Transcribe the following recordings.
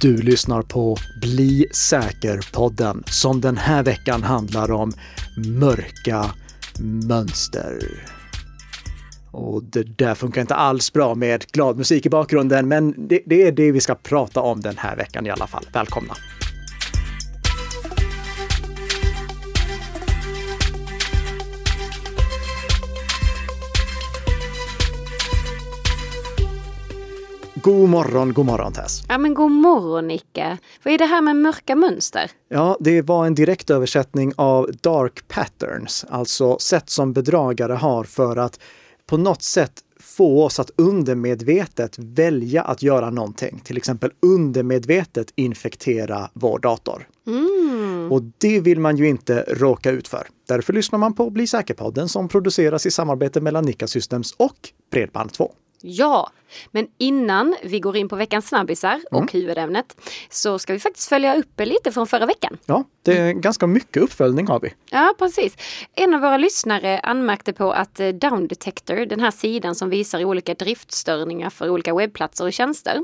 Du lyssnar på Bli säker-podden som den här veckan handlar om mörka mönster. Och det där funkar inte alls bra med glad musik i bakgrunden, men det, det är det vi ska prata om den här veckan i alla fall. Välkomna! God morgon, god morgon Tess. Ja men god morgon Nicke. Vad är det här med mörka mönster? Ja, det var en direktöversättning av dark patterns, alltså sätt som bedragare har för att på något sätt få oss att undermedvetet välja att göra någonting. Till exempel undermedvetet infektera vår dator. Mm. Och det vill man ju inte råka ut för. Därför lyssnar man på Bli säker-podden som produceras i samarbete mellan Nika Systems och Bredband2. Ja, men innan vi går in på veckans snabbisar och Mm. huvudämnet så ska vi faktiskt följa upp lite från förra veckan. Ja, det är ganska mycket uppföljning har vi. Ja, precis. En av våra lyssnare anmärkte på att eh, Down Detector, den här sidan som visar olika driftstörningar för olika webbplatser och tjänster,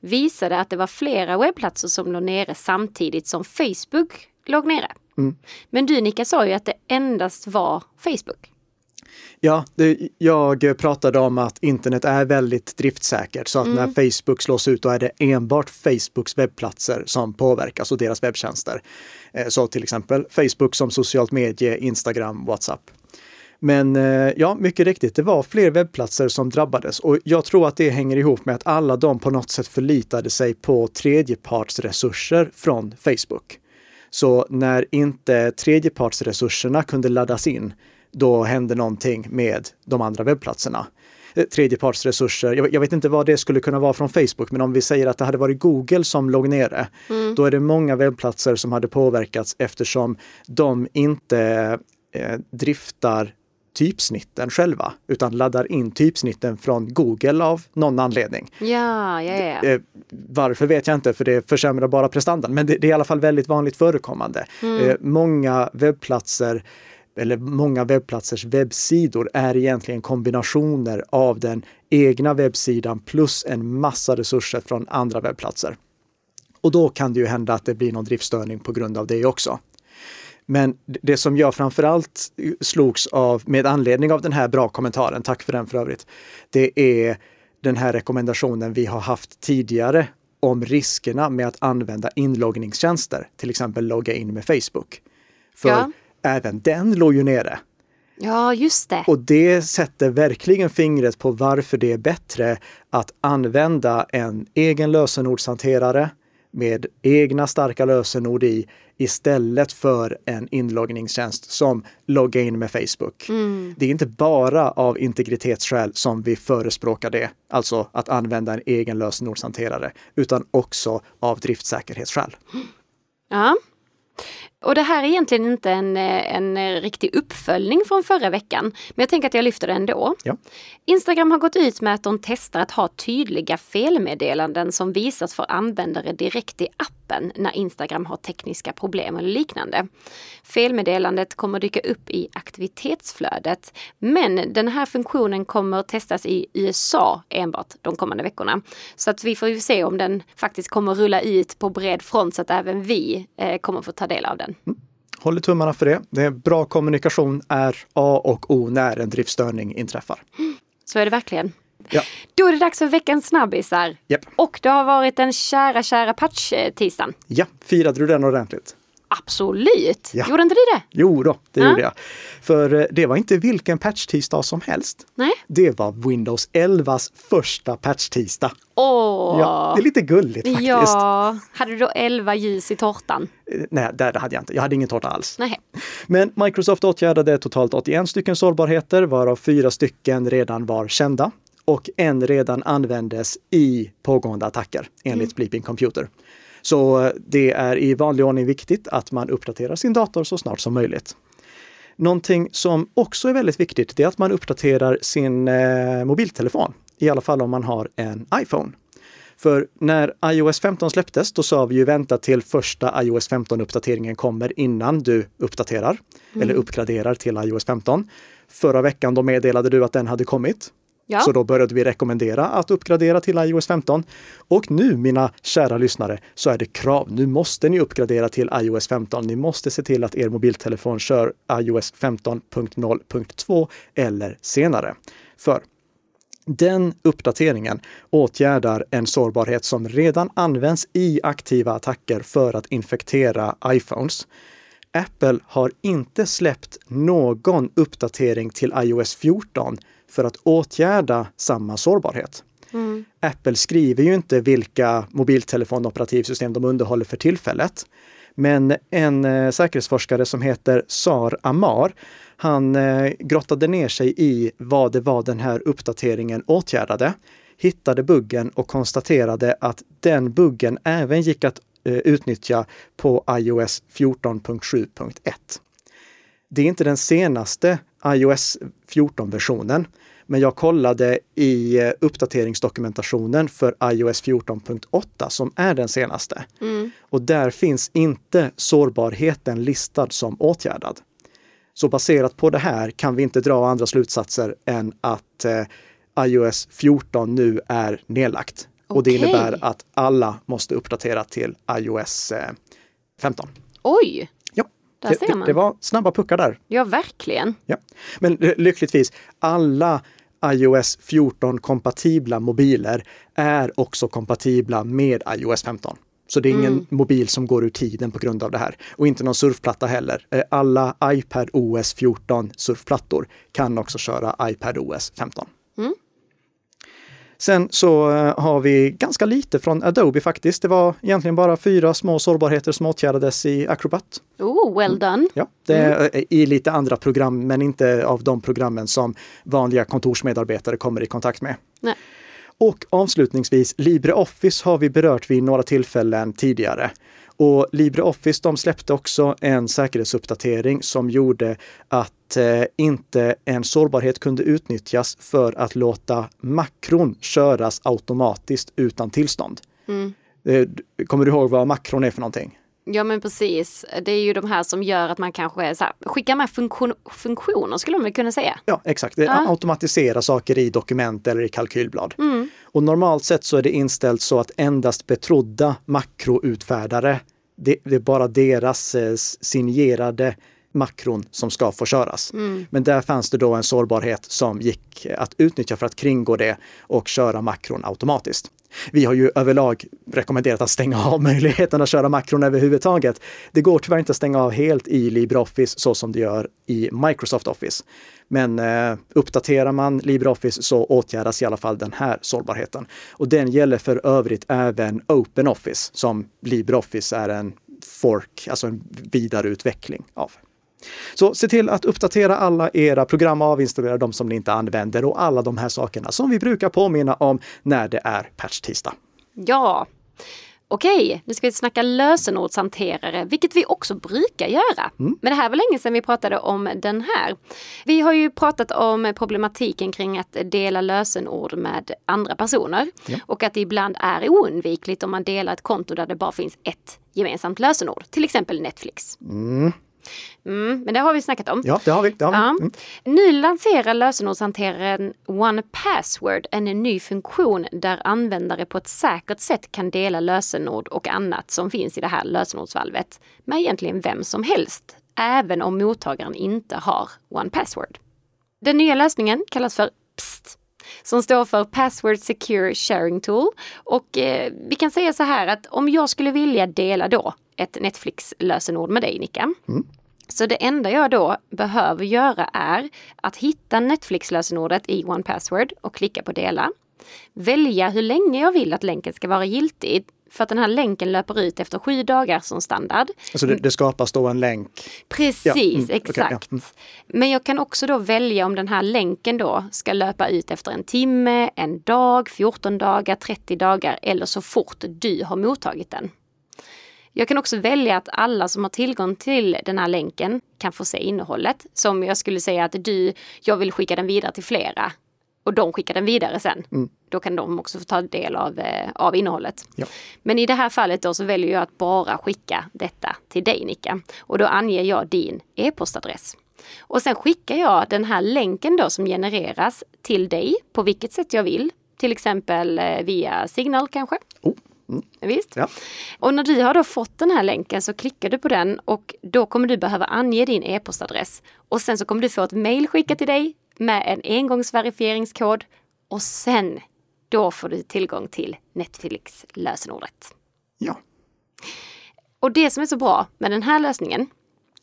visade att det var flera webbplatser som låg nere samtidigt som Facebook låg nere. Mm. Men du Nika sa ju att det endast var Facebook. Ja, det, jag pratade om att internet är väldigt driftsäkert så att när Facebook slås ut då är det enbart Facebooks webbplatser som påverkas och deras webbtjänster. Eh, Så till exempel Facebook som socialt medie, Instagram, WhatsApp. Men eh, ja, mycket riktigt, det var fler webbplatser som drabbades och jag tror att det hänger ihop med att alla de på något sätt förlitade sig på tredjepartsresurser från Facebook. Så när inte tredjepartsresurserna kunde laddas in, då hände någonting med de andra webbplatserna. Eh, Tredjepartsresurser, jag, jag vet inte vad det skulle kunna vara från Facebook, men om vi säger att det hade varit Google som låg nere, då är det många webbplatser som hade påverkats eftersom de inte eh, driftar typsnitten själva, utan laddar in typsnitten från Google av någon anledning. Ja, ja, ja. Eh, varför vet jag inte, för det försämrar bara prestandan. Men det, det är i alla fall väldigt vanligt förekommande. Eh, många webbplatser eller många webbplatsers webbsidor är egentligen kombinationer av den egna webbsidan plus en massa resurser från andra webbplatser. Och då kan det ju hända att det blir någon driftstörning på grund av det också. Men det som jag framförallt slogs av med anledning av den här bra kommentaren, tack för den för övrigt, det är den här rekommendationen vi har haft tidigare om riskerna med att använda inloggningstjänster, till exempel logga in med Facebook. För Ja även den låg ju nere. ja, just det. Och det sätter verkligen fingret på varför det är bättre att använda en egen lösenordshanterare med egna starka lösenord i istället för en inloggningstjänst som logga in med Facebook. Det är inte bara av integritetsskäl som vi förespråkar det, alltså att använda en egen lösenordshanterare, utan också av driftsäkerhetsskäl. Ja. Och det här är egentligen inte en, eh, en riktig uppföljning från förra veckan, men jag tänker att jag lyfter det ändå. Ja. Instagram har gått ut med att de testar att ha tydliga felmeddelanden som visas för användare direkt i appen när Instagram har tekniska problem eller liknande. Felmeddelandet kommer dyka upp i aktivitetsflödet, men den här funktionen kommer testas i USA enbart de kommande veckorna. Så att vi får ju se om den faktiskt kommer rulla ut på bred front så att även vi eh, kommer få ta del av den. Håller tummarna för det. det är bra kommunikation är A och O när en driftstörning inträffar. Så är det verkligen. Ja. Då är det dags för veckans snabbisar. Japp. Och det har varit den kära, kära patch-tisdagen. Ja, firade du den ordentligt? Absolut! Ja. Gjorde inte du det? Jo då, det Ja. gjorde jag. För eh, det var inte vilken patch-tisdag som helst. Nej? Det var Windows 11s första patch-tisdag. Åh! Ja, det är lite gulligt faktiskt. Ja, hade du då 11 ljus i tårtan? Eh, Nej, det hade jag inte. Jag hade ingen tårta alls. Nej. Men Microsoft åtgärdade totalt 81 stycken sårbarheter, varav fyra stycken redan var kända och en redan användes i pågående attacker enligt Bleeping Computer. Så eh, det är i vanlig ordning viktigt att man uppdaterar sin dator så snart som möjligt. Någonting som också är väldigt viktigt, det är att man uppdaterar sin eh, mobiltelefon. I alla fall om man har en iPhone. För när iOS 15 släpptes, då sa vi ju vänta till första iOS 15-uppdateringen kommer innan du uppdaterar eller uppgraderar till iOS 15. Förra veckan då meddelade du att den hade kommit. Ja. Så då började vi rekommendera att uppgradera till iOS 15. Och nu, mina kära lyssnare, så är det krav. Nu måste ni uppgradera till iOS 15. Ni måste se till att er mobiltelefon kör iOS 15.0.2 eller senare. För den uppdateringen åtgärdar en sårbarhet som redan används i aktiva attacker för att infektera iPhones. Apple har inte släppt någon uppdatering till iOS 14 för att åtgärda samma sårbarhet. Mm. Apple skriver ju inte vilka mobiltelefonoperativsystem de underhåller för tillfället. Men en eh, säkerhetsforskare som heter Sar Amar, han eh, grottade ner sig i vad det var den här uppdateringen åtgärdade, hittade buggen och konstaterade att den buggen även gick att eh, utnyttja på iOS 14.7.1. Det är inte den senaste iOS 14-versionen, men jag kollade i eh, uppdateringsdokumentationen för iOS 14.8 som är den senaste. Mm. Och där finns inte sårbarheten listad som åtgärdad. Så baserat på det här kan vi inte dra andra slutsatser än att eh, iOS 14 nu är nedlagt. Och det innebär att alla måste uppdatera till iOS eh, 15. Oj, Där det, ser det, man. det var snabba puckar där. ja verkligen. Ja. Men lyckligtvis, alla iOS 14-kompatibla mobiler är också kompatibla med iOS 15. Så det är ingen mobil som går ur tiden på grund av det här. Och inte någon surfplatta heller. Eh, Alla iPad OS 14 surfplattor kan också köra iPad OS 15. Mm. Sen så eh, har vi ganska lite från Adobe faktiskt. Det var egentligen bara fyra små sårbarheter som åtgärdades i Acrobat. Oh, well done. Ja, det är i lite andra program, men inte av de programmen som vanliga kontorsmedarbetare kommer i kontakt med. Nej. Och avslutningsvis, LibreOffice har vi berört vid några tillfällen tidigare. Och LibreOffice de släppte också en säkerhetsuppdatering som gjorde att eh, inte en sårbarhet kunde utnyttjas för att låta makron köras automatiskt utan tillstånd. Mm. Eh, Kommer du ihåg vad makron är för någonting? Ja men precis, det är ju de här som gör att man kanske så här, skickar med funktion, funktioner skulle man kunna säga. Ja, exakt. Det Ja. automatiserar saker i dokument eller i kalkylblad. Mm. Och normalt sett så är det inställt så att endast betrodda makroutfärdare, det, det är bara deras eh, signerade makron som ska få köras. Mm. Men där fanns det då en sårbarhet som gick att utnyttja för att kringgå det och köra makron automatiskt. Vi har ju överlag rekommenderat att stänga av möjligheten att köra makron överhuvudtaget. Det går tyvärr inte att stänga av helt i LibreOffice så som det gör i Microsoft Office. Men eh, uppdaterar man LibreOffice så åtgärdas i alla fall den här sårbarheten. Och den gäller för övrigt även OpenOffice som LibreOffice är en fork, alltså en vidareutveckling av. Så se till att uppdatera alla era program avinstallera de som ni inte använder och alla de här sakerna som vi brukar påminna om när det är patch-tisdag. Ja. Okej, nu ska vi snacka lösenordshanterare, vilket vi också brukar göra. Men det här var länge sedan vi pratade om den här. Vi har ju pratat om problematiken kring att dela lösenord med andra personer och att det ibland är oundvikligt om man delar ett konto där det bara finns ett gemensamt lösenord, till exempel Netflix. Mm, men det har vi snackat om. Ja, det har vi. Det har vi. Ja. Mm. Nu lanserar lösenordshanteraren One Password en ny funktion där användare på ett säkert sätt kan dela lösenord och annat som finns i det här lösenordsvalvet med egentligen vem som helst, även om mottagaren inte har One Password. Den nya lösningen kallas för PST som står för Password Secure Sharing Tool. Och eh, vi kan säga så här att om jag skulle vilja dela då ett Netflix-lösenord med dig Nicka. Så det enda jag då behöver göra är att hitta Netflix-lösenordet i One Password och klicka på dela. Välja hur länge jag vill att länken ska vara giltig för att den här länken löper ut efter sju dagar som standard. Alltså det, det skapas då en länk. Precis, Ja, mm, exakt. ja, mm. Men jag kan också då välja om den här länken då ska löpa ut efter en timme, en dag, 14 dagar, 30 dagar eller så fort du har mottagit den. Jag kan också välja att alla som har tillgång till den här länken kan få se innehållet. Som jag skulle säga att du, jag vill skicka den vidare till flera och de skickar den vidare sen. Då kan de också få ta del av, eh, av innehållet. Ja. Men i det här fallet då så väljer jag att bara skicka detta till dig Nicka. Och då anger jag din e-postadress. Och sen skickar jag den här länken då som genereras till dig på vilket sätt jag vill. Till exempel eh, via Signal kanske. Oh. Mm. Visst? Ja. Och när du har då fått den här länken så klickar du på den och då kommer du behöva ange din e-postadress. Och sen så kommer du få ett mail skickat till dig med en engångsverifieringskod och sen då får du tillgång till Netflix lösenordet. Ja. Och det som är så bra med den här lösningen,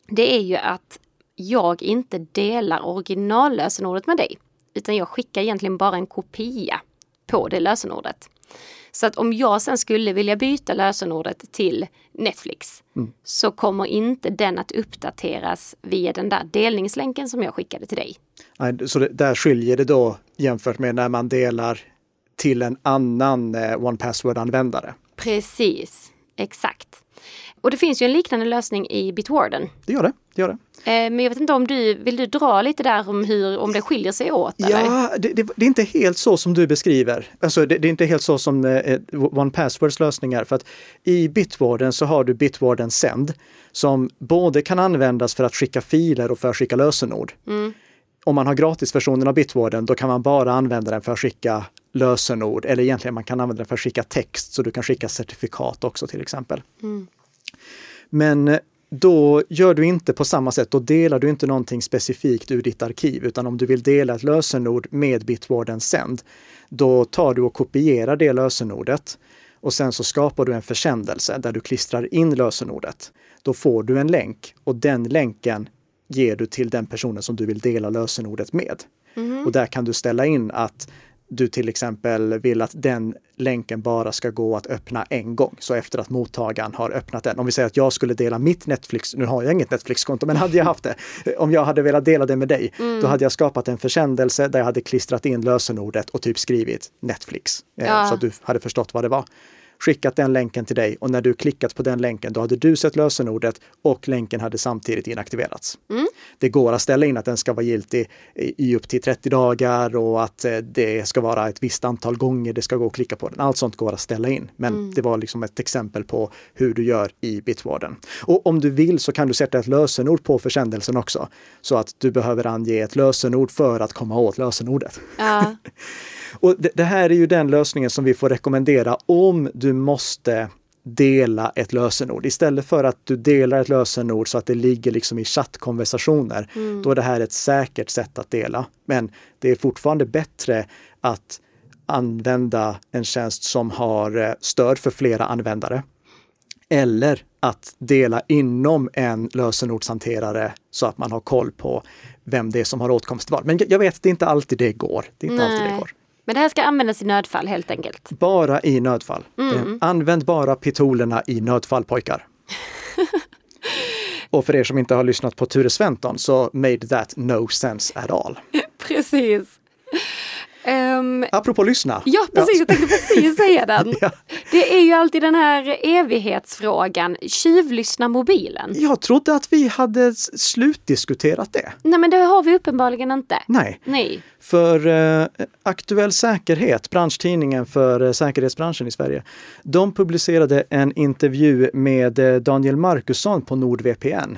det är ju att jag inte delar originallösenordet med dig, utan jag skickar egentligen bara en kopia på det lösenordet. Så att om jag sen skulle vilja byta lösenordet till Netflix mm. så kommer inte den att uppdateras via den där delningslänken som jag skickade till dig. Så det, där skiljer det då jämfört med när man delar till en annan eh, One Password-användare? Precis, exakt. Och det finns ju en liknande lösning i Bitwarden. Det gör det. det, gör det. Eh, men jag vet inte om du, vill du dra lite där om hur, om det skiljer sig åt? Ja, det, det, det, är inte helt så som du beskriver. Alltså det, det är inte helt så som eh, One Passwords lösningar. För att i Bitwarden så har du Bitwarden Send som både kan användas för att skicka filer och för att skicka lösenord. Mm. Om man har gratisversionen av Bitwarden, då kan man bara använda den för att skicka lösenord, eller egentligen man kan använda den för att skicka text, så du kan skicka certifikat också till exempel. Mm. Men eh, då gör du inte på samma sätt, då delar du inte någonting specifikt ur ditt arkiv, utan om du vill dela ett lösenord med Bitwarden Send, då tar du och kopierar det lösenordet och sen så skapar du en försändelse där du klistrar in lösenordet. Då får du en länk och den länken ger du till den personen som du vill dela lösenordet med. Mm. Och där kan du ställa in att du till exempel vill att den länken bara ska gå att öppna en gång. Så efter att mottagaren har öppnat den. Om vi säger att jag skulle dela mitt Netflix, nu har jag inget Netflix-konto, men hade jag haft det, om jag hade velat dela det med dig, mm. då hade jag skapat en försändelse där jag hade klistrat in lösenordet och typ skrivit Netflix. Eh, ja. Så att du hade förstått vad det var skickat den länken till dig och när du klickat på den länken, då hade du sett lösenordet och länken hade samtidigt inaktiverats. Mm. Det går att ställa in att den ska vara giltig i upp till 30 dagar och att eh, det ska vara ett visst antal gånger det ska gå att klicka på den. Allt sånt går att ställa in. Men mm. det var liksom ett exempel på hur du gör i Bitwarden. Och om du vill så kan du sätta ett lösenord på försändelsen också. Så att du behöver ange ett lösenord för att komma åt lösenordet. Ja. Och det, det, här är ju den lösningen som vi får rekommendera om du måste dela ett lösenord. Istället för att du delar ett lösenord så att det ligger liksom i chattkonversationer, mm. då är det här ett säkert sätt att dela. Men det är fortfarande bättre att använda en tjänst som har eh, stöd för flera användare. Eller att dela inom en lösenordshanterare så att man har koll på vem det är som har åtkomst till vad. Men jag vet, att det är inte alltid det går. Det är inte alltid det går. Men det här ska användas i nödfall helt enkelt? Bara i nödfall. Mm. Eh, använd bara pitolerna i nödfall pojkar. Och för er som inte har lyssnat på Ture Sventon så made that no sense at all. Precis. Um, Apropå lyssna. Ja, precis. Jag tänkte precis säga den. ja. Det är ju alltid den här evighetsfrågan. Tjuvlyssna mobilen. Jag trodde att vi hade slutdiskuterat det. Nej, men det har vi uppenbarligen inte. Nej. Nej. För eh, Aktuell Säkerhet, branschtidningen för eh, säkerhetsbranschen i Sverige, de publicerade en intervju med eh, Daniel Markusson på NordVPN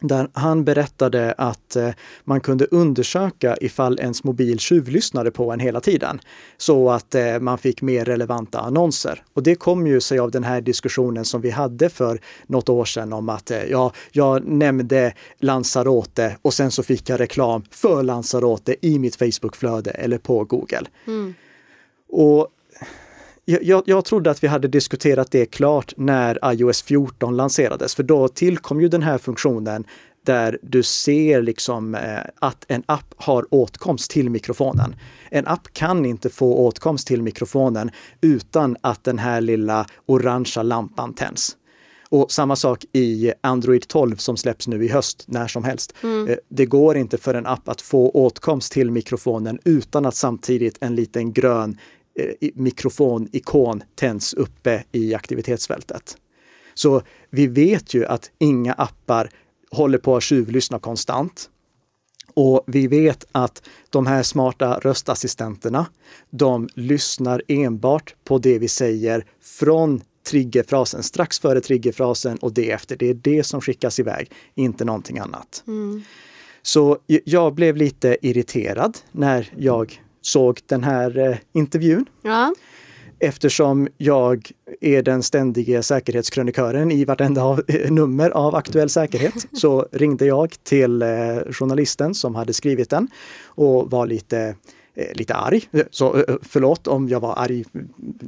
där han berättade att eh, man kunde undersöka ifall ens mobil tjuvlyssnade på en hela tiden. Så att eh, man fick mer relevanta annonser. Och det kom ju sig av den här diskussionen som vi hade för något år sedan om att eh, ja, jag nämnde Lanzarote och sen så fick jag reklam för Lanzarote i mitt Facebookflöde eller på Google. Mm. Och jag, jag trodde att vi hade diskuterat det klart när iOS 14 lanserades, för då tillkom ju den här funktionen där du ser liksom eh, att en app har åtkomst till mikrofonen. En app kan inte få åtkomst till mikrofonen utan att den här lilla orangea lampan tänds. Och samma sak i Android 12 som släpps nu i höst, när som helst. Mm. Eh, det går inte för en app att få åtkomst till mikrofonen utan att samtidigt en liten grön mikrofonikon tänds uppe i aktivitetsfältet. Så vi vet ju att inga appar håller på att tjuvlyssna konstant. Och vi vet att de här smarta röstassistenterna, de lyssnar enbart på det vi säger från triggerfrasen, strax före triggerfrasen och det efter. Det är det som skickas iväg, inte någonting annat. Mm. Så jag blev lite irriterad när jag såg den här eh, intervjun. Ja. Eftersom jag är den ständige säkerhetskrönikören i vartenda av, eh, nummer av Aktuell säkerhet så ringde jag till eh, journalisten som hade skrivit den och var lite lite arg. Så eh, förlåt om jag var arg,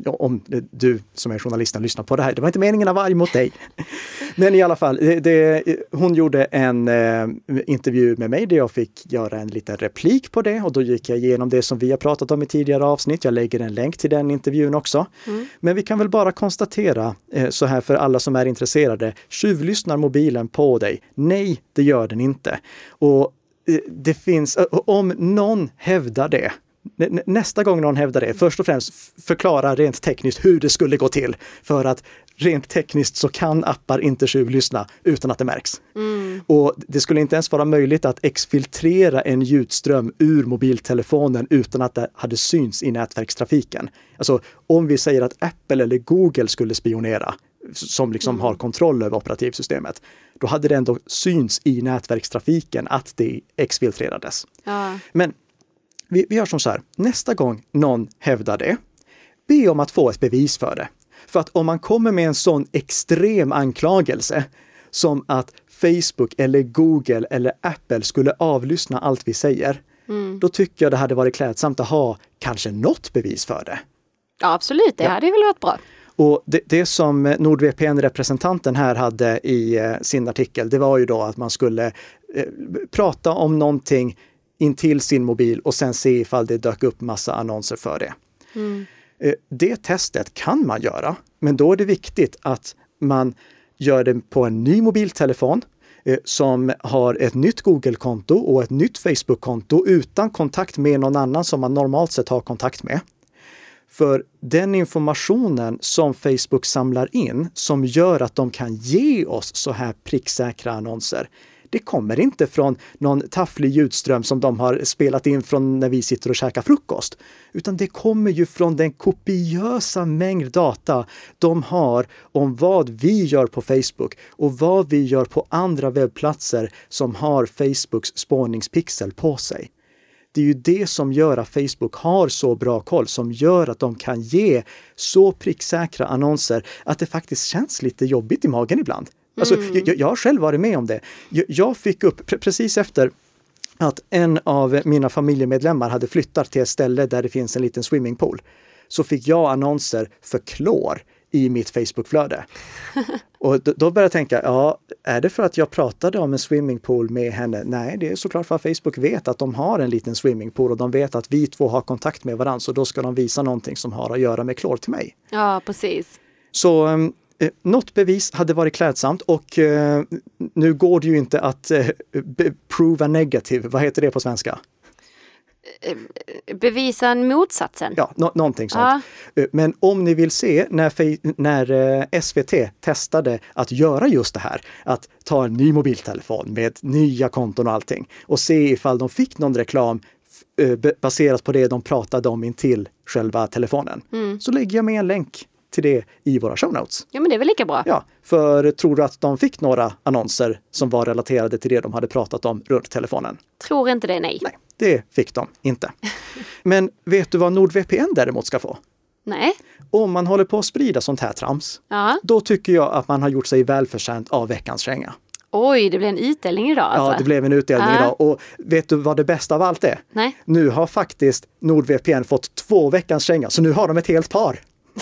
om du som är journalisten lyssnar på det här. Det var inte meningen att vara arg mot dig. Men i alla fall, det, hon gjorde en eh, intervju med mig där jag fick göra en liten replik på det och då gick jag igenom det som vi har pratat om i tidigare avsnitt. Jag lägger en länk till den intervjun också. Mm. Men vi kan väl bara konstatera eh, så här för alla som är intresserade. Tjuvlyssnar mobilen på dig? Nej, det gör den inte. Och Eh, det finns, om någon hävdar det, nästa gång någon hävdar det, först och främst förklara rent tekniskt hur det skulle gå till. För att rent tekniskt så kan appar inte tjuvlyssna utan att det märks. Mm. Och det skulle inte ens vara möjligt att exfiltrera en ljudström ur mobiltelefonen utan att det hade syns i nätverkstrafiken. Alltså om vi säger att Apple eller Google skulle spionera, som liksom mm. har kontroll över operativsystemet, då hade det ändå syns i nätverkstrafiken att det exfiltrerades. Ja. Men vi, vi gör som så här, nästa gång någon hävdar det, be om att få ett bevis för det. För att om man kommer med en sån extrem anklagelse som att Facebook eller Google eller Apple skulle avlyssna allt vi säger, mm. då tycker jag det hade varit klädsamt att ha kanske något bevis för det. Ja, absolut, det ja. hade väl varit bra. Och det, det som NordVPN-representanten här hade i eh, sin artikel, det var ju då att man skulle eh, prata om någonting intill sin mobil och sen se ifall det dök upp massa annonser för det. Mm. Eh, det testet kan man göra, men då är det viktigt att man gör det på en ny mobiltelefon som har ett nytt Google-konto och ett nytt Facebook-konto utan kontakt med någon annan som man normalt sett har kontakt med. För den informationen som Facebook samlar in som gör att de kan ge oss så här pricksäkra annonser, det kommer inte från någon tafflig ljudström som de har spelat in från när vi sitter och käkar frukost. Utan det kommer ju från den kopiösa mängd data de har om vad vi gör på Facebook och vad vi gör på andra webbplatser som har Facebooks spårningspixel på sig. Det är ju det som gör att Facebook har så bra koll, som gör att de kan ge så pricksäkra annonser att det faktiskt känns lite jobbigt i magen ibland. Alltså, mm. jag, jag har själv varit med om det. Jag, jag fick upp, pre precis efter att en av mina familjemedlemmar hade flyttat till ett ställe där det finns en liten swimmingpool, så fick jag annonser för klor i mitt Facebookflöde. Och då, då började jag tänka, ja, är det för att jag pratade om en swimmingpool med henne? Nej, det är såklart för att Facebook vet att de har en liten swimmingpool och de vet att vi två har kontakt med varandra, så då ska de visa någonting som har att göra med klor till mig. Ja, precis. Så eh, något bevis hade varit klädsamt och eh, nu går det ju inte att eh, prova negativ, vad heter det på svenska? Eh, bevisa motsatsen. Ja, no någonting sånt. Ja. Eh, men om ni vill se när, när eh, SVT testade att göra just det här, att ta en ny mobiltelefon med nya konton och allting och se ifall de fick någon reklam baserat på det de pratade om intill själva telefonen. Mm. Så lägger jag med en länk till det i våra show notes. Ja, men det är väl lika bra. Ja, för tror du att de fick några annonser som var relaterade till det de hade pratat om runt telefonen? Tror inte det, nej. Nej, det fick de inte. Men vet du vad NordVPN däremot ska få? Nej. Om man håller på att sprida sånt här trams, ja. då tycker jag att man har gjort sig välförtjänt av veckans känga. Oj, det blev en utdelning idag alltså. Ja, det blev en utdelning ja. idag. Och vet du vad det bästa av allt är? Nej. Nu har faktiskt NordVPN fått två veckans känga, så nu har de ett helt par.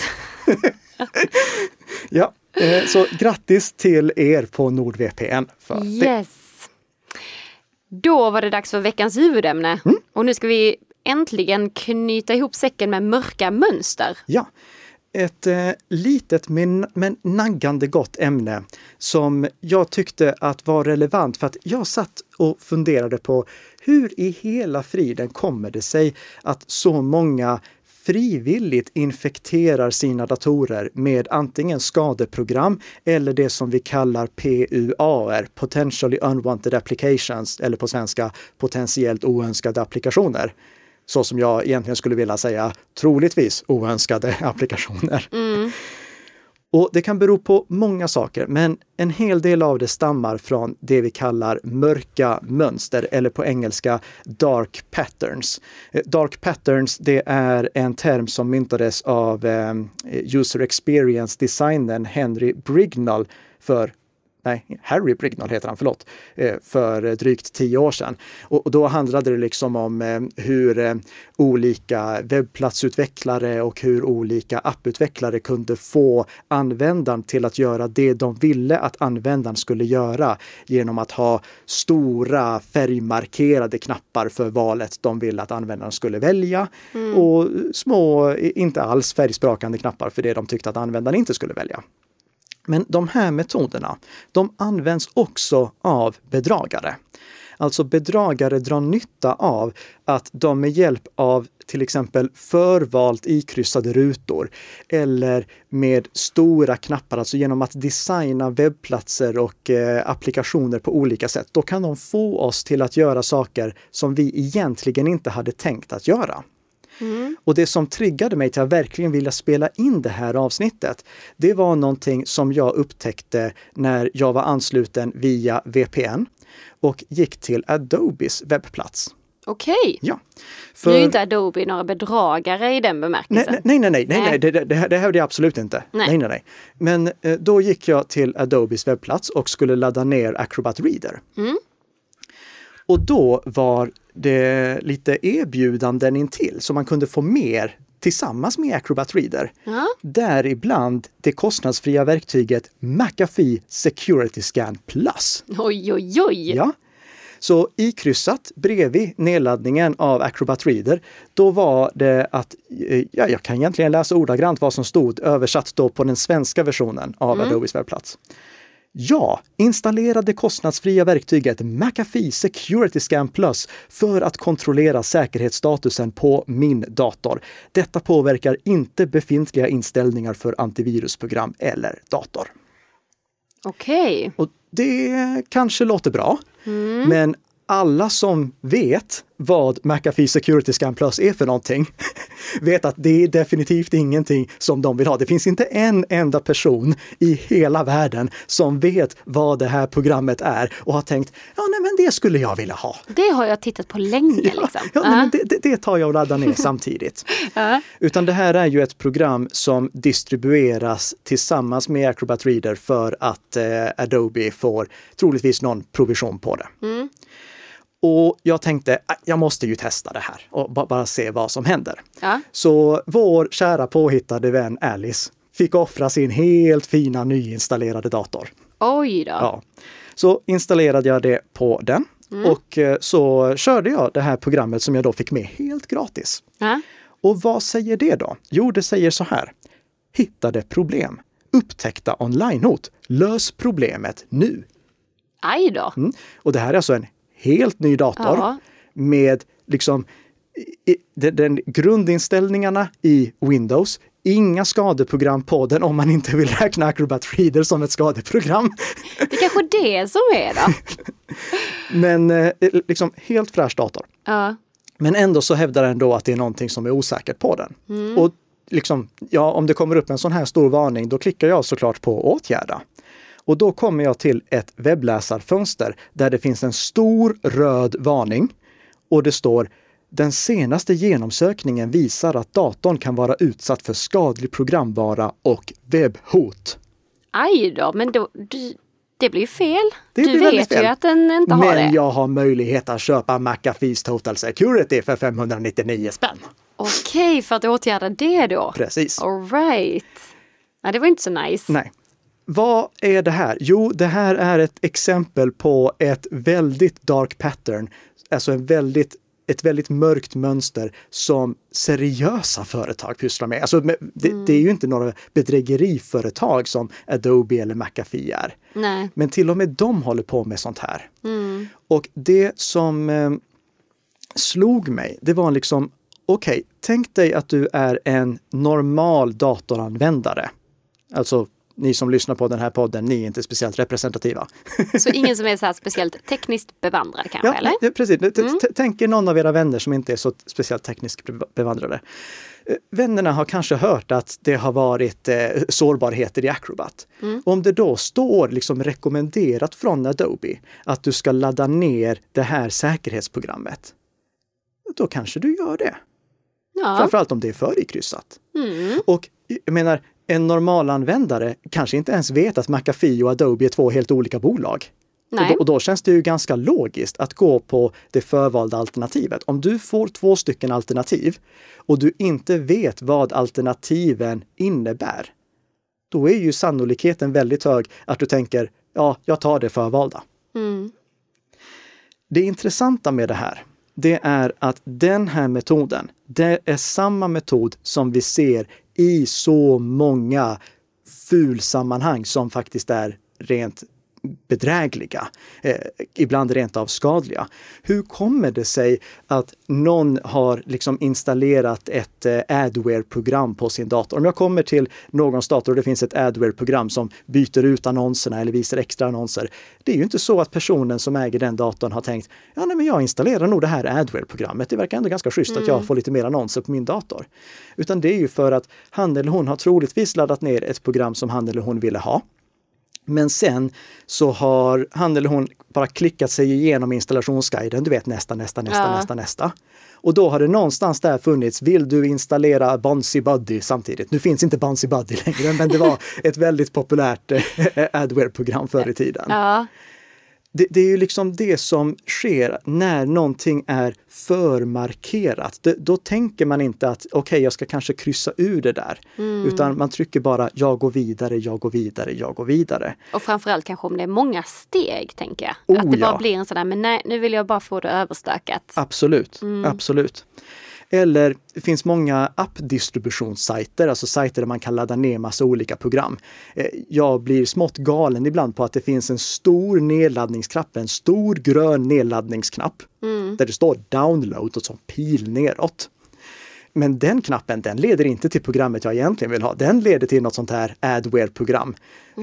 ja, eh, så grattis till er på NordVPN. För yes. Det. Då var det dags för veckans huvudämne. Mm. Och nu ska vi äntligen knyta ihop säcken med mörka mönster. Ja, ett eh, litet men, men naggande gott ämne som jag tyckte att var relevant för att jag satt och funderade på hur i hela friden kommer det sig att så många frivilligt infekterar sina datorer med antingen skadeprogram eller det som vi kallar PUAR, Potentially Unwanted Applications, eller på svenska potentiellt oönskade applikationer. Så som jag egentligen skulle vilja säga troligtvis oönskade applikationer. Mm. Och det kan bero på många saker, men en hel del av det stammar från det vi kallar mörka mönster eller på engelska dark patterns. Eh, dark patterns, det är en term som myntades av eh, user experience designern Henry Brignall för nej, Harry Brignall heter han, förlåt, eh, för drygt tio år sedan. Och då handlade det liksom om eh, hur eh, olika webbplatsutvecklare och hur olika apputvecklare kunde få användaren till att göra det de ville att användaren skulle göra genom att ha stora färgmarkerade knappar för valet de ville att användaren skulle välja mm. och små, inte alls färgsprakande knappar för det de tyckte att användaren inte skulle välja. Men de här metoderna, de används också av bedragare. Alltså bedragare drar nytta av att de med hjälp av till exempel förvalt ikryssade rutor eller med stora knappar, alltså genom att designa webbplatser och eh, applikationer på olika sätt, då kan de få oss till att göra saker som vi egentligen inte hade tänkt att göra. Mm. Och det som triggade mig till att verkligen vilja spela in det här avsnittet, det var någonting som jag upptäckte när jag var ansluten via VPN och gick till Adobes webbplats. Okej. Ja. För... Nu är inte Adobe några bedragare i den bemärkelsen. Nej, nej, nej, nej, nej. Det, det, det, här är det absolut inte. Nej. nej, nej, nej. Men eh, då gick jag till Adobes webbplats och skulle ladda ner Acrobat Reader. Mm. Och då var det lite erbjudanden intill så man kunde få mer tillsammans med Acrobat Reader. Ja. Däribland det kostnadsfria verktyget McAfee Security Scan Plus. Oj, oj, oj! Ja. Så ikryssat bredvid nedladdningen av Acrobat Reader, då var det att, eh, ja, jag kan egentligen läsa ordagrant vad som stod översatt då på den svenska versionen av mm. Adobes webbplats. Ja, installera det kostnadsfria verktyget McAfee Security Scan Plus för att kontrollera säkerhetsstatusen på min dator. Detta påverkar inte befintliga inställningar för antivirusprogram eller dator. Okej. Okay. det kanske låter bra, mm. men alla som vet vad McAfee Security Scan Plus är för någonting vet att det är definitivt ingenting som de vill ha. Det finns inte en enda person i hela världen som vet vad det här programmet är och har tänkt, ja nej men det skulle jag vilja ha. Det har jag tittat på länge. Ja, liksom. ja, uh. men det, det, tar jag och laddar ner samtidigt. uh. Utan det här är ju ett program som distribueras tillsammans med Acrobat Reader för att eh, Adobe får troligtvis någon provision på det. Mm. Och jag tänkte, äh, jag måste ju testa det här och bara se vad som händer. Ja. Så vår kära påhittade vän Alice fick offra sin helt fina nyinstallerade dator. Oj då! Ja. Så installerade jag det på den mm. och eh, så körde jag det här programmet som jag då fick med helt gratis. Ja. Och vad säger det då? Jo, det säger så här. Hittade problem. Upptäckta online-hot. Lös problemet nu. Aj då! Mm. Och det här är alltså en helt ny dator ja. med liksom i, den, den, grundinställningarna i Windows, inga skadeprogram på den om man inte vill räkna Acrobat Reader som ett skadeprogram. Det är kanske det som är då. Men eh, liksom helt fräsch dator. Ja. Men ändå så hävdar den då att det är någonting som är osäkert på den. Mm. Och liksom, ja, om det kommer upp en sån här stor varning, då klickar jag såklart på åtgärda. Och då kommer jag till ett webbläsarfönster där det finns en stor röd varning och det står den senaste genomsökningen visar att datorn kan vara utsatt för skadlig programvara och webbhot. Aj då, men då, det blir fel. Det du vet fel. ju att den inte har men det. Men jag har möjlighet att köpa McAfees Total Security för 599 spänn. Okej, okay, för att åtgärda det då? Precis. All right. Ja, det var inte så nice. Nej. Vad är det här? Jo, det här är ett exempel på ett väldigt dark pattern, alltså en väldigt ett väldigt mörkt mönster som seriösa företag pysslar med. Alltså, det, mm. det, är ju inte några bedrägeriföretag som Adobe eller McAfee är. Nej. Men till och med de håller på med sånt här. Mm. Och det som eh, slog mig, det var liksom, okej, okay, tänk dig att du är en normal datoranvändare. Alltså ni som lyssnar på den här podden, ni är inte speciellt representativa. Så ingen som är så speciellt tekniskt bevandrad kanske? Ja, eller? precis. Mm. Tänk er någon av era vänner som inte är så speciellt tekniskt bevandrade. Eh, vännerna har kanske hört att det har varit eh, sårbarheter i Acrobat. Mm. Om det då står liksom rekommenderat från Adobe att du ska ladda ner det här säkerhetsprogrammet, då kanske du gör det. Ja. Framförallt om det är förikryssat. Mm. Och jag menar, en normalanvändare kanske inte ens vet att McAfee och Adobe är två helt olika bolag. Och då, och då, känns det ju ganska logiskt att gå på det förvalda alternativet. Om du får två stycken alternativ och du inte vet vad alternativen innebär, då är ju sannolikheten väldigt hög att du tänker, ja, jag tar det förvalda. Mm. Det intressanta med det här, det är att den här metoden, det är samma metod som vi ser i så många fulsammanhang som faktiskt är rent bedrägliga, eh, ibland rent av skadliga. Hur kommer det sig att någon har liksom installerat ett eh, Adware-program på sin dator? Om jag kommer till någons dator och det finns ett Adware-program som byter ut annonserna eller visar extra annonser. Det är ju inte så att personen som äger den datorn har tänkt, ja nej, men jag installerar nog det här Adware-programmet. Det verkar ändå ganska schysst mm. att jag mm. får lite mer annonser på min dator. Utan det är ju för att han eller hon har troligtvis laddat ner ett program som han eller hon ville ha. Men sen så har han eller hon bara klickat sig igenom installationsguiden, du vet nästa, nästa, nästa, ja. nästa, nästa. Och då har det någonstans där funnits, vill du installera Bunsy Buddy samtidigt? Nu finns inte Bunsy Buddy längre, men det var ett väldigt populärt eh, Adware-program förr i tiden. Ja det, det, är ju liksom det som sker när någonting är förmarkerat. Det, då tänker man inte att okej, okay, jag ska kanske kryssa ur det där. Mm. Utan man trycker bara jag går vidare, jag går vidare, jag går vidare. Och framförallt kanske om det är många steg, tänker jag. Oh, att det bara ja. blir en sån där, men nej, nu vill jag bara få det överstökat. Absolut, mm. absolut. Eller det finns många appdistributionssajter, alltså sajter där man kan ladda ner massa olika program. Eh, jag blir smått galen ibland på att det finns en stor nedladdningsknapp, en stor grön nedladdningsknapp mm. där det står download och så pil neråt. Men den knappen, den leder inte till programmet jag egentligen vill ha. Den leder till något sånt här Adware-program.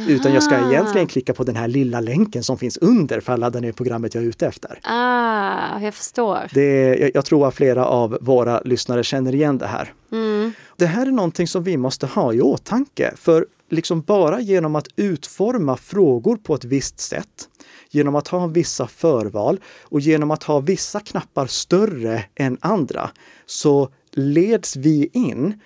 Utan jag ska egentligen klicka på den här lilla länken som finns under för att ladda ner programmet jag är ute efter. Ah, jag förstår. Det, jag, jag tror att flera av våra lyssnare känner igen det här. Mm. Det här är någonting som vi måste ha i åtanke. För liksom bara genom att utforma frågor på ett visst sätt, genom att ha vissa förval och genom att ha vissa knappar större än andra, så leds vi in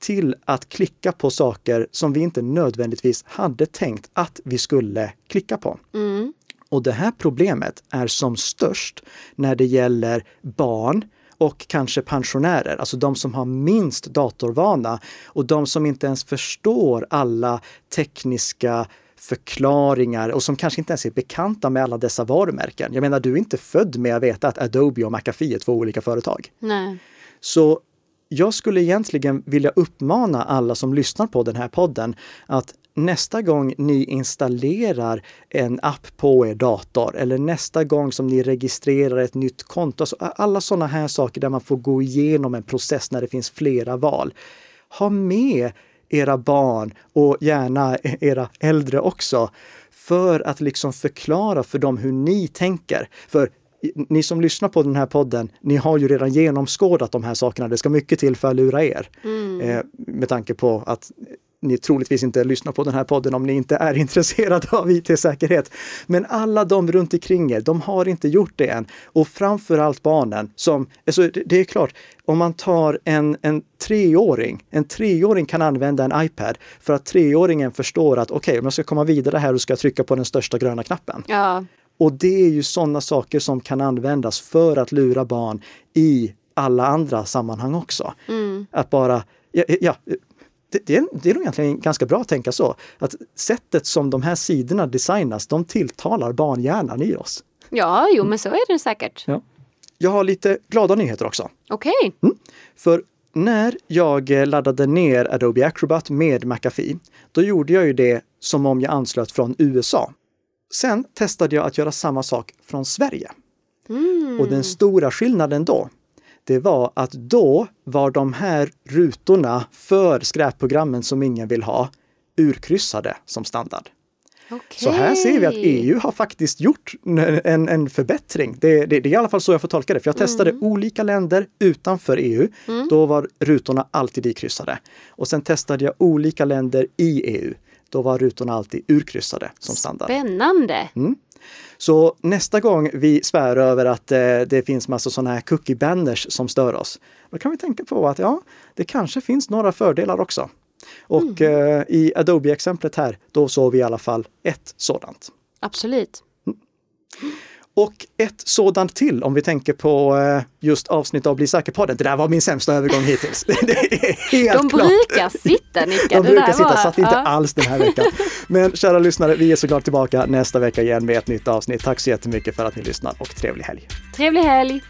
till att klicka på saker som vi inte nödvändigtvis hade tänkt att vi skulle klicka på. Mm. Och det här problemet är som störst när det gäller barn och kanske pensionärer, alltså de som har minst datorvana och de som inte ens förstår alla tekniska förklaringar och som kanske inte ens är bekanta med alla dessa varumärken. Jag menar, du är inte född med att veta att Adobe och McAfee är två olika företag. Nej. Så jag skulle egentligen vilja uppmana alla som lyssnar på den här podden att nästa gång ni installerar en app på er dator eller nästa gång som ni registrerar ett nytt konto, alltså alla sådana här saker där man får gå igenom en process när det finns flera val. Ha med era barn och gärna era äldre också för att liksom förklara för dem hur ni tänker. För ni som lyssnar på den här podden, ni har ju redan genomskådat de här sakerna. Det ska mycket till för att lura er. Mm. Eh, med tanke på att ni troligtvis inte lyssnar på den här podden om ni inte är intresserade av IT-säkerhet. Men alla de runt omkring er, de har inte gjort det än. Och framförallt barnen som, alltså det är klart, om man tar en, en treåring, en treåring kan använda en iPad för att treåringen förstår att okej, okay, om jag ska komma vidare här och ska trycka på den största gröna knappen. Ja. Och det är ju sådana saker som kan användas för att lura barn i alla andra sammanhang också. Mm. Att bara, ja, ja det, det, är, det är nog egentligen ganska bra att tänka så. Att sättet som de här sidorna designas, de tilltalar barnhjärnan i oss. Ja, jo men så är det säkert. Ja. Jag har lite glada nyheter också. Okej. Okay. Mm. För när jag laddade ner Adobe Acrobat med McAfee, då gjorde jag ju det som om jag anslöt från USA. Sen testade jag att göra samma sak från Sverige. Mm. Och den stora skillnaden då, det var att då var de här rutorna för skräpprogrammen som ingen vill ha urkryssade som standard. Okay. Så här ser vi att EU har faktiskt gjort en, en förbättring. Det, det, det, är i alla fall så jag får tolka det, för jag testade mm. olika länder utanför EU. Mm. Då var rutorna alltid ikryssade. Och sen testade jag olika länder i EU. Då var rutorna alltid urkryssade som standard. Spännande! Mm. Så nästa gång vi svär över att eh, det finns massa sådana här cookie banners som stör oss, då kan vi tänka på att ja, det kanske finns några fördelar också. Och mm. eh, i Adobe-exemplet här, då såg vi i alla fall ett sådant. Absolut. Mm. Och ett sådant till om vi tänker på eh, just avsnitt av Bli säker-podden. Det där var min sämsta övergång hittills. Det är helt De klart. brukar sitta Nicka. De brukar sitta, satt inte ja. alls den här veckan. Men kära lyssnare, vi är såklart tillbaka nästa vecka igen med ett nytt avsnitt. Tack så jättemycket för att ni lyssnar och trevlig helg! Trevlig helg!